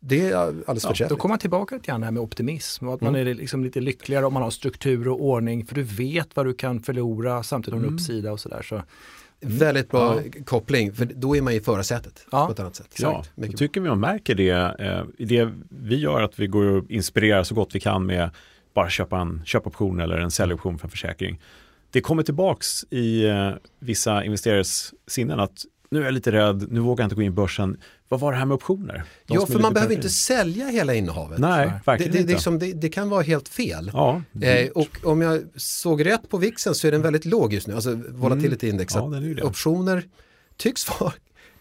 Mm. Det är alldeles ja, förträffligt. Då kommer man tillbaka till det här med optimism och att mm. man är liksom lite lyckligare om man har struktur och ordning för du vet vad du kan förlora samtidigt har mm. uppsida och sådär. Så. Väldigt bra ja. koppling, för då är man i förarsätet ja. på ett annat sätt. Ja, jag tycker vi man märker det eh, i det vi gör, att vi går och inspirerar så gott vi kan med bara köpa en köpoption eller en säljoption för en försäkring. Det kommer tillbaks i eh, vissa investerares sinnen att nu är jag lite rädd, nu vågar jag inte gå in i börsen. Vad var det här med optioner? De ja, för man behöver inte sälja hela innehavet. Nej, verkligen det, det, inte. Liksom, det, det, kan vara helt fel. Ja, eh, och om jag såg rätt på VIXen så är den väldigt låg just nu, alltså volatility index. Mm. Ja, optioner tycks vara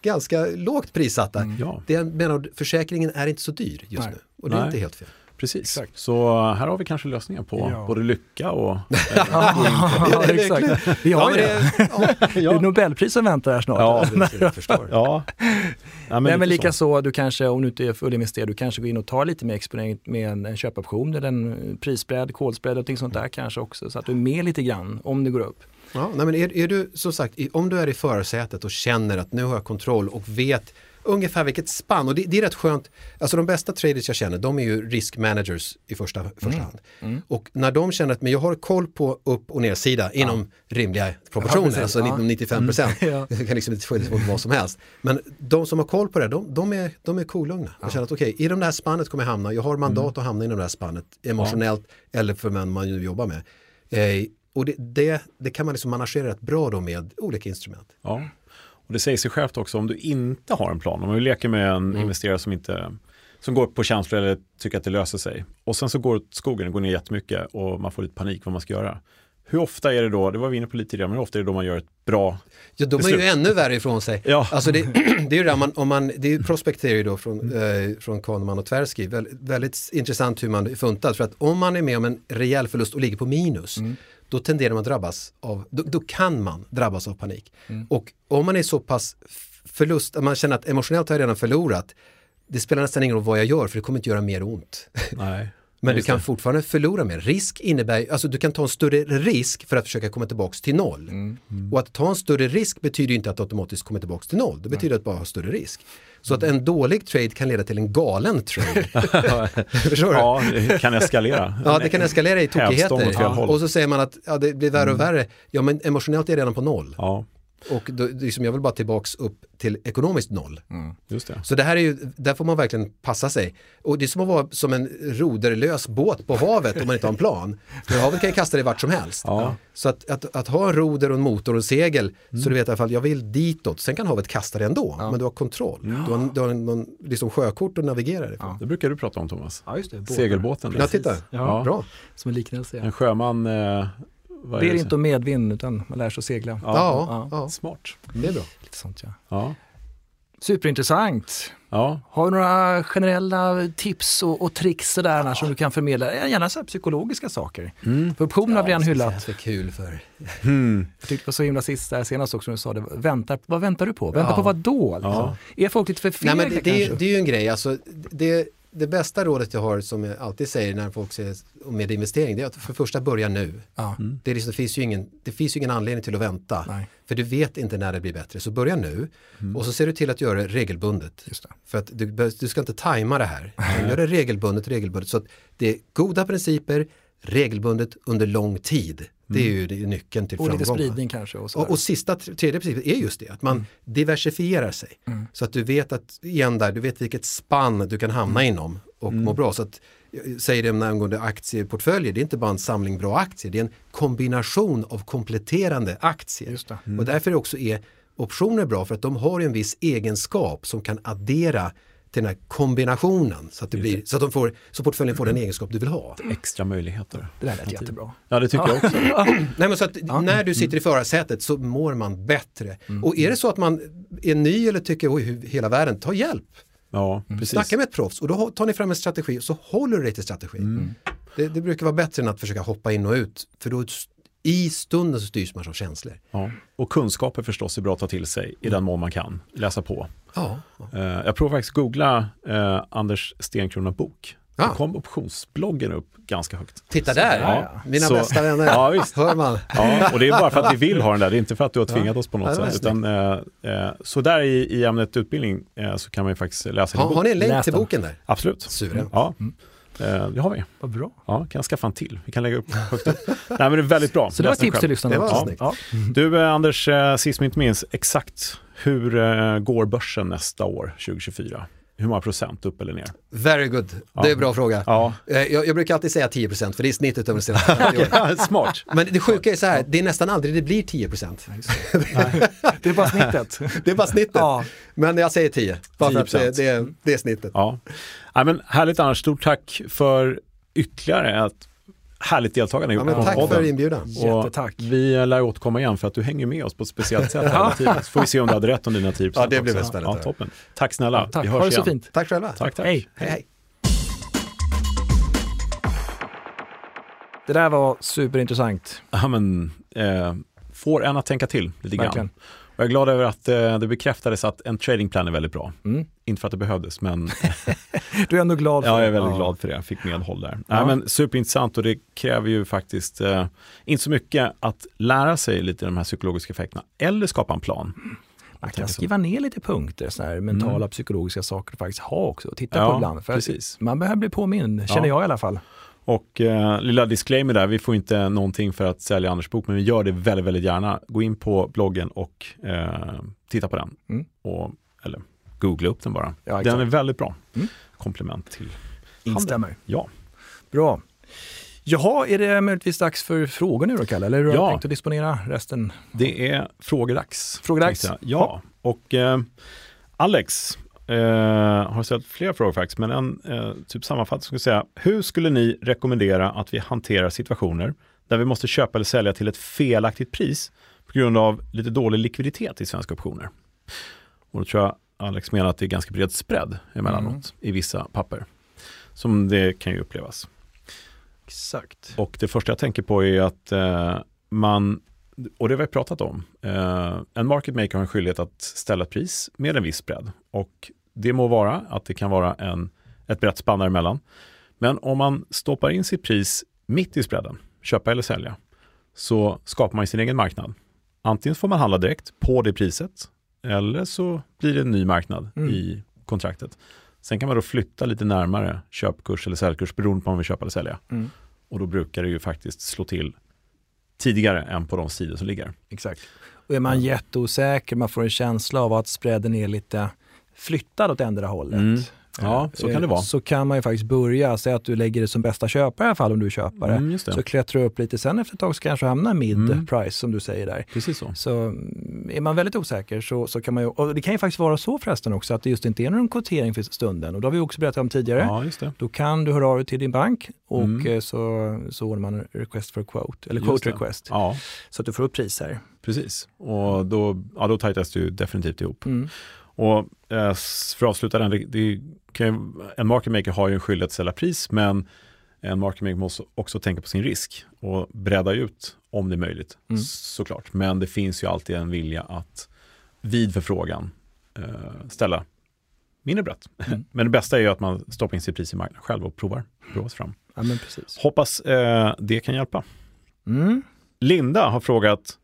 ganska lågt prissatta. Mm, ja. Det menar, försäkringen är inte så dyr just Nej. nu och det är Nej. inte helt fel. Precis, exakt. så här har vi kanske lösningar på ja. både lycka och... ja, exakt. Vi har ju det. Det är Nobelpris som väntar här snart. Ja, det, förstår. ja. ja men, Nej, men lika så. du kanske, om du inte är fullinvesterad, du kanske går in och tar lite mer exponering med en, en köpoption eller en prisbredd, kolsbredd och någonting sånt där kanske också, så att du är med lite grann om det går upp. Ja, nej, men är, är du som sagt, om du är i förarsätet och känner att nu har jag kontroll och vet ungefär vilket spann. Och det, det, är rätt skönt. Alltså de bästa traders jag känner, de är ju risk managers i första, första mm. hand. Mm. Och när de känner att men jag har koll på upp och nedsida ja. inom rimliga proportioner, ja, alltså ja. 95 procent. Mm. Det kan liksom inte skilja sig vad som helst. Men de som har koll på det, de, de är, de är kolugna. Ja. Jag känner att okej, okay, i de där spannet kommer jag hamna. Jag har mandat mm. att hamna inom det här spannet emotionellt eller för vem man nu jobbar med. Eh, och det, det, det, kan man liksom managera rätt bra då med olika instrument. Ja. Och det säger sig självt också om du inte har en plan, om du leker med en mm. investerare som inte som går på känslor eller tycker att det löser sig och sen så går skogen, går ner jättemycket och man får lite panik vad man ska göra. Hur ofta är det då, det var vi inne på lite tidigare, men hur ofta är det då man gör ett bra Ja, de är ju ännu värre ifrån sig. Ja. Alltså det, det är ju det, man, om man, det är prospekterar ju då från, mm. eh, från Kahneman och Tversky, väldigt, väldigt intressant hur man är funtad, för att om man är med om en rejäl förlust och ligger på minus, mm då tenderar man att drabbas av, då, då kan man drabbas av panik. Mm. Och om man är så pass förlust, man känner att emotionellt har jag redan förlorat, det spelar nästan ingen roll vad jag gör för det kommer inte göra mer ont. Nej. Men du kan det. fortfarande förlora mer. Risk innebär, alltså du kan ta en större risk för att försöka komma tillbaka till noll. Mm. Mm. Och att ta en större risk betyder inte att automatiskt komma tillbaka till noll. Det betyder Nej. att bara ha större risk. Så att en dålig trade kan leda till en galen trade. Förstår du? Ja, det kan eskalera. Ja, det kan eskalera i tokigheter. Och så säger man att ja, det blir värre och mm. värre. Ja, men emotionellt är det redan på noll. Ja. Och då, liksom, jag vill bara tillbaks upp till ekonomiskt noll. Mm, just det. Så det här är ju, där får man verkligen passa sig. Och det är som att vara som en roderlös båt på havet om man inte har en plan. För havet kan ju kasta dig vart som helst. Ja. Så att, att, att, ha en roder och en motor och en segel mm. så du vet i alla fall, jag vill ditåt. Sen kan havet kasta dig ändå, ja. men du har kontroll. Ja. Du har, du har någon liksom sjökort att navigera ifrån. Ja. Det brukar du prata om Thomas. Ja, just det. Segelbåten. Ja, titta. Ja. Bra. Som en liknelse. En sjöman eh, Ber inte om medvind utan man lär sig att segla. Ja, ja, ja. smart. Det är bra. Lite sånt ja. ja. Superintressant. Ja. Har du några generella tips och, och tricks sådär ja. som du kan förmedla? Gärna så psykologiska saker. Mm. För optionen ja, har vi redan hyllat. Det är kul för. Mm. Jag tyckte det var så himla sist där senast också när du sa det. Väntar, vad väntar du på? Vänta ja. på vad då? Liksom? Ja. Är folk lite för fega Nej, men det, det, det, är ju en grej, alltså, det, det bästa rådet jag har som jag alltid säger när folk säger med investering det är att för första börja nu. Ja. Mm. Det, liksom, det, finns ju ingen, det finns ingen anledning till att vänta. Nej. För du vet inte när det blir bättre. Så börja nu mm. och så ser du till att göra det regelbundet. Det. För att du, du ska inte tajma det här. Gör det regelbundet, regelbundet. Så att det är goda principer, regelbundet under lång tid. Det är ju mm. det är nyckeln till och framgång. Och lite spridning kanske. Och, och, och, sista, tredje principen är just det, att man mm. diversifierar sig. Mm. Så att du vet att, igen där, du vet vilket spann du kan hamna mm. inom och må bra. Så att, säger det angående aktieportföljer, det är inte bara en samling bra aktier, det är en kombination av kompletterande aktier. Och därför också är optioner bra för att de har en viss egenskap som kan addera till den här kombinationen så att, det blir, så att de får, så portföljen får den egenskap du vill ha. Extra möjligheter. Det där lät jättebra. Ja, det tycker jag också. Nej, men så att ja. när du sitter i förarsätet så mår man bättre. Mm. Och är det så att man är ny eller tycker oj, hela världen, ta hjälp. Ja, mm. precis. Snacka med ett proffs och då tar ni fram en strategi och så håller du dig till strategin. Mm. Det, det, brukar vara bättre än att försöka hoppa in och ut för då i stunden så styrs man av känslor. Ja. Och kunskaper förstås är bra att ta till sig i den mån man kan, läsa på. Ja. Uh, jag provar faktiskt googla uh, Anders Stenkrona bok. Då kom optionsbloggen upp ganska högt. Titta där, ja. mina så, bästa vänner. Ja, visst. Hör man. Ja, och det är bara för att vi vill ha den där, det är inte för att du har tvingat oss på något sätt. Utan, eh, eh, så där i, i ämnet utbildning eh, så kan man ju faktiskt läsa ha, Har ni en länk till boken där? Absolut. Suveränt. Ja. Mm. Eh, det har vi. Vad bra. Ja, kan jag skaffa en till. Vi kan lägga upp högt upp. Nej, men det är väldigt bra. Så det var tips till lyssnarna. Ja. Ja. Du eh, Anders, eh, sist men inte minst, exakt hur går börsen nästa år, 2024? Hur många procent upp eller ner? Very good, ja. det är en bra fråga. Ja. Jag, jag, brukar alltid säga 10 procent för det är snittet över de senaste Smart. Men det sjuka är så här, det är nästan aldrig det blir 10 procent. det är bara snittet. det är bara snittet. Ja. Men jag säger 10, bara 10%. för att det, det, är, det är snittet. Ja. Ja, men härligt Anders, stort tack för ytterligare ett härligt deltagande. Ja, men tack podden. för inbjudan. Jättetack. Vi lär återkomma igen för att du hänger med oss på ett speciellt sätt hela tiden. Så får vi se om du hade rätt om dina 10 Ja, det blir väl spännande. Ja, toppen. Tack snälla. Ja, tack. Vi hörs ha det så igen. fint. Tack själva. Tack, tack. Hej. hej, hej. Det där var superintressant. Ja, men, eh, får en att tänka till lite grann. Verkligen. Och jag är glad över att eh, det bekräftades att en tradingplan är väldigt bra. Mm. Inte för att det behövdes, men Du är ändå glad för ja, det. jag är väldigt Ja. glad för det. Jag fick medhåll där. Ja. Nej, men superintressant och det kräver ju faktiskt eh, inte så mycket att lära sig lite de här psykologiska effekterna eller skapa en plan. Man kan skriva ner lite punkter, såna här mentala psykologiska saker att faktiskt ha också och titta Ja, på ibland. För. Man behöver bli påmind, känner Ja. jag i alla fall. Och eh, lilla disclaimer där, vi får inte någonting för att sälja Anders bok, men vi gör det väldigt, väldigt gärna. Gå in på bloggen och eh, titta på den. Mm. Och, eller googla upp den bara. Ja, den är väldigt bra. Mm. Komplement till Instämmer. Ja. Bra. Jaha, är det möjligtvis dags för frågor nu då, Kalle? Eller har du Ja. tänkt att disponera resten? Det är frågedags. Frågedags. jag. Ja, och eh, Alex eh, har ställt flera frågor faktiskt, men en eh, typ sammanfattning skulle säga, hur skulle ni rekommendera att vi hanterar situationer där vi måste köpa eller sälja till ett felaktigt pris på grund av lite dålig likviditet i svenska optioner? Och då tror jag Alex menar att det är ganska bred spread emellanåt Mm. i vissa papper, som det kan ju upplevas. Exakt. Och det första jag tänker på är att eh, man, och det har vi pratat om, eh, en market maker har en skyldighet att ställa ett pris med en viss spread. Och det må vara att det kan vara en, ett brett spann däremellan. Men om man stoppar in sitt pris mitt i spreaden, köpa eller sälja, så skapar man sin egen marknad. Antingen får man handla direkt på det priset, eller så blir det en ny marknad Mm. i kontraktet. Sen kan man då flytta lite närmare köpkurs eller säljkurs beroende på om man vill köpa eller sälja. Mm. Och då brukar det ju faktiskt slå till tidigare än på de sidor som ligger. Exakt. Och är man jätteosäker, man får en känsla av att spreaden är lite flyttad åt ändra hållet. Mm. Ja, så kan det Eh, vara. Så kan man ju faktiskt börja, säga att du lägger det som bästa köpare i alla fall om du är köpare. Mm. Så klättrar du upp lite, sen efter ett tag så kanske du hamnar mid Mm. price som du säger där. Precis så. Så mm, är man väldigt osäker så, så kan man ju, och det kan ju faktiskt vara så förresten också att det just inte är någon kvotering för stunden och det har vi också berättat om tidigare. Ja, just det. Då kan du höra av dig till din bank och Mm. eh, så, så ordnar man en request for quote, eller quote request, Ja, så att du får upp priser. precis. Och då, ja, då tajtas ju definitivt ihop. Mm. Och eh, för att avsluta den, det, det kan en market maker har ju en skyldighet att ställa pris, men en market maker måste också tänka på sin risk och bredda ut om det är möjligt, Mm. såklart. Men det finns ju alltid en vilja att vid förfrågan eh, ställa mindre brett. Mm. Men det bästa är ju att man stoppar in sitt pris i marknaden själv och provar, provar sig fram. Ja. Hoppas eh, det kan hjälpa. Mm. Linda har frågat,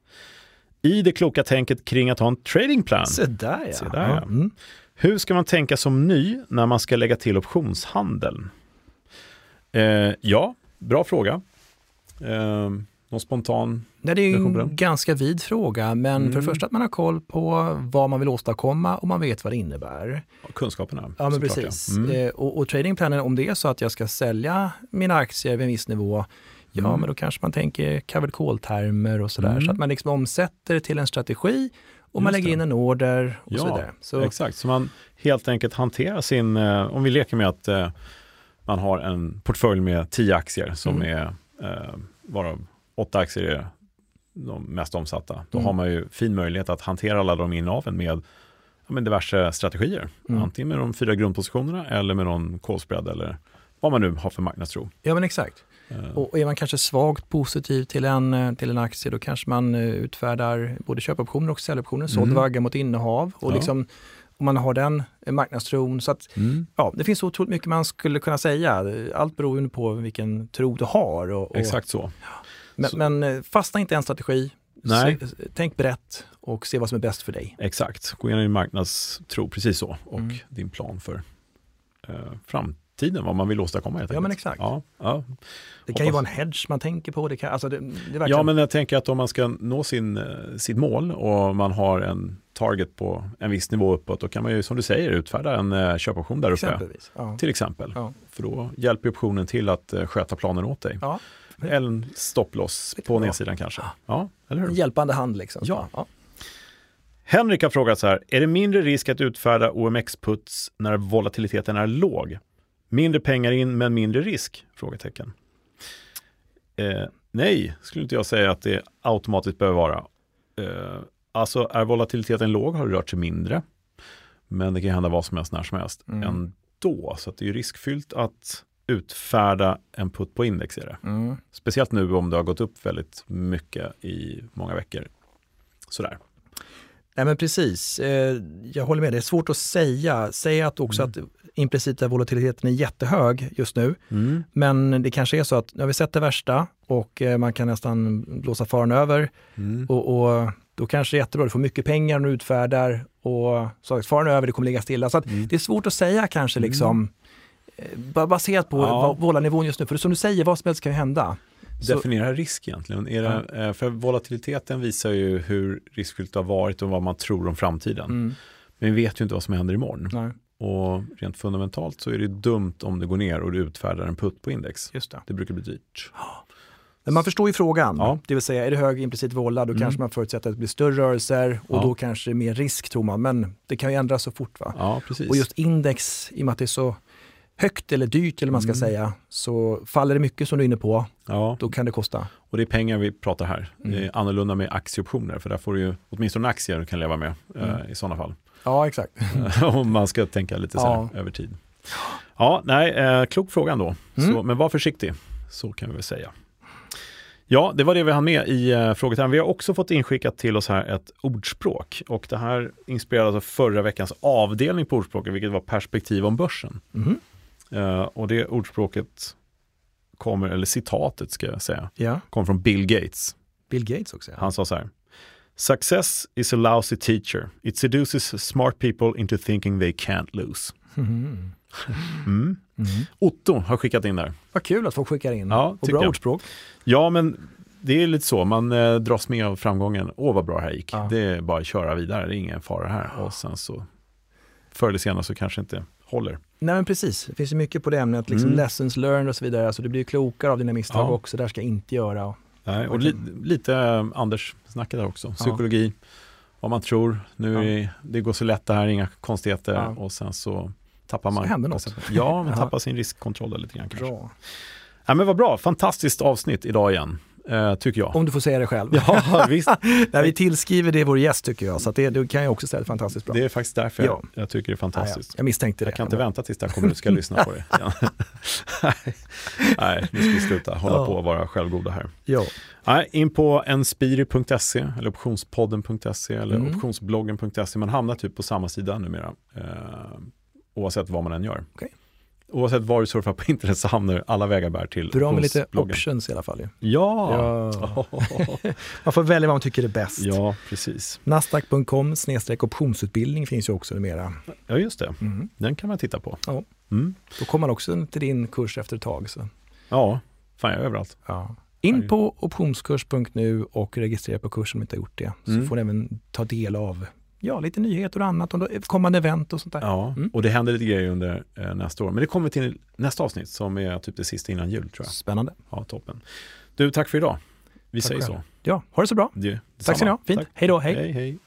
i det kloka tänket kring att ha en tradingplan, Se där ja. Se där, ja. Mm. hur ska man tänka som ny när man ska lägga till optionshandeln? Eh, ja, bra fråga. Eh, någon spontan? Nej, det är ju en ganska vid fråga, men för Mm. det första att man har koll på vad man vill åstadkomma och man vet vad det innebär. Kunskaperna. Ja, men precis. Ja. Mm. Eh, och, och tradingplanen, om det är så att jag ska sälja mina aktier vid en viss nivå, ja, Mm. men då kanske man tänker covered call-termer och sådär. Mm. Så att man liksom omsätter det till en strategi och man Just lägger det. in en order och så Ja, vidare. Så, Exakt, så man helt enkelt hanterar sin, eh, om vi leker med att eh, man har en portfölj med tio aktier som Mm. är, eh, varav åtta aktier är de mest omsatta. Då Mm. har man ju fin möjlighet att hantera alla de innehaven med ja, men diverse strategier. Mm. Antingen med de fyra grundpositionerna eller med någon call spread eller vad man nu har för marknadstro. Ja, men exakt. Och är man kanske svagt positiv till en, till en aktie, då kanske man eh, utfärdar både köpoptioner och säljoptioner, såld Mm. vagga mot innehav. Och Ja. liksom, om man har den eh, marknadstron. Så att, mm. ja, det finns så otroligt mycket man skulle kunna säga. Allt beror ju på vilken tro du har. Och, och, Exakt så. Men, Så- men eh, fastna inte i en strategi. Nej. Se, tänk brett och se vad som är bäst för dig. Exakt, gå igenom din marknadstro, precis så. Och Mm. din plan för eh, framtiden, vad man vill åstadkomma helt Ja, enkelt. men exakt. Ja, ja. Det kan ju vara en hedge man tänker på. Det kan, alltså det, det är ja, verkligen, men jag tänker att om man ska nå sin, eh, sitt mål och man har en target på en viss nivå uppåt, då kan man ju som du säger utfärda en eh, köpoption där uppe. Ja. Till exempel. Ja. För då hjälper optionen till att eh, sköta planen åt dig. Ja. Eller en stopploss på nedsidan kanske. Ja, eller En hur? hjälpande hand liksom. Ja. ja. Henrik har frågat så här, är det mindre risk att utfärda OMX-puts när volatiliteten är låg? Mindre pengar in men mindre risk? Frågetecken. Eh, nej, skulle inte jag säga att det automatiskt behöver vara. Eh, alltså är volatiliteten låg har det rört sig mindre. Men det kan hända vad som helst när som helst Mm. ändå. Så att det är ju riskfyllt att utfärda en putt på index. Är det. Mm. Speciellt nu om det har gått upp väldigt mycket i många veckor. Sådär. Nej men precis, eh, jag håller med. Det är svårt att säga. Säg att också mm. att implicita volatiliteten är jättehög just nu. Mm. Men det kanske är så att nu har vi sett det värsta och eh, man kan nästan blåsa faran över. Mm. Och, och, då kanske det är jättebra, du får mycket pengar när du utfärdar och så faran över, det kommer ligga stilla. Så mm. det är svårt att säga kanske mm. liksom eh, baserat på ja. vålarnivån just nu. För som du säger, vad som helst kan ju hända. Definiera risk egentligen. Det, ja. För volatiliteten visar ju hur riskfyllt det har varit och vad man tror om framtiden. Mm. Men vi vet ju inte vad som händer imorgon. Nej. Och rent fundamentalt så är det dumt om det går ner och du utfärdar en putt på index. Just det. det brukar bli dyrt. Men man förstår ju frågan, ja. det vill säga är det hög implicit volla då mm. kanske man förutsätter att det blir större rörelser och ja. då kanske mer risk tror man, men det kan ju ändras så fort. Va? Ja, precis. Och just index, i och med att det är så högt eller dyrt eller man ska mm. säga, så faller det mycket som du är inne på, ja. då kan det kosta. Och det är pengar vi pratar här. Mm. Det är annorlunda med aktieoptioner, för där får du ju åtminstone aktier du kan leva med eh, mm. i sådana fall. Ja, exakt. Om man ska tänka lite så här, över tid. Ja, nej, eh, klok fråga ändå. Mm. Så, men var försiktig, så kan vi väl säga. Ja, det var det vi hann med i uh, frågetermen. Vi har också fått inskickat till oss här ett ordspråk och det här inspirerades av förra veckans avdelning på ordspråket, vilket var perspektiv om börsen. Mm. Uh, och det ordspråket kommer, eller citatet ska jag säga, ja. kommer från Bill Gates. Bill Gates också? Ja. Han sa så här. Success is a lousy teacher. It seduces smart people into thinking they can't lose. Mm. Mm. Otto har skickat in där. Vad kul att folk skickar in. Ja, och bra jag. ordspråk. Ja, men det är lite så. Man eh, dras med av framgången. Åh, vad bra det här gick. Ja. Det är bara att köra vidare. Det är ingen fara här. Och sen så förr eller senare så kanske inte håller. Nej men precis, det finns ju mycket på det ämnet, liksom mm. lessons learned och så vidare. Alltså, du blir klokare av dina misstag ja. också, det här ska jag inte göra. Nej, och li lite äh, Anders snacket där också, psykologi, ja. vad man tror. Nu är det, det går så lätt det här, inga konstigheter ja. och sen så tappar man... Så händer något. Ja, man tappar sin riskkontroll lite grann kanske. Bra. Ja, men vad bra, fantastiskt avsnitt idag igen. Uh, tycker jag. Om du får säga det själv. Ja, visst. Nej, vi tillskriver det vår gäst tycker jag, så det, det, kan jag också säga är fantastiskt bra. Det är faktiskt därför ja. jag, jag, tycker det är fantastiskt. Ja, jag misstänkte det. Jag kan inte vänta tills jag kommer och ska lyssna på det. Nej, nu ska vi sluta hålla ja. på och vara självgoda här. Ja. Nej, in på enspiri.se eller optionspodden.se eller mm. optionsbloggen.se. Man hamnar typ på samma sida numera. Uh, oavsett vad man än gör. Okay. Oavsett var du surfar på internet så hamnar alla vägar bär till Bra med lite options i alla fall. Ja! ja. man får välja vad man tycker är bäst. Ja, precis. Nasdaq.com optionsutbildning finns ju också numera. Ja, just det. Mm. Den kan man titta på. Ja. Mm. Då kommer man också till din kurs efter ett tag. Så. Ja, fan jag är överallt. Ja. In på optionskurs.nu och registrera på kursen om du inte har gjort det. Så mm. får du även ta del av ja, lite nyheter och annat, och kommande event och sånt där. Ja, mm. och det händer lite grejer under eh, nästa år. Men det kommer till nästa avsnitt som är typ det sista innan jul tror jag. Spännande. Ja, toppen. Du, tack för idag. Vi tack säger så. Ja, ha det så bra. Det, tack ska ni ha. Fint. Tack. Hej då. Hej. hej, hej.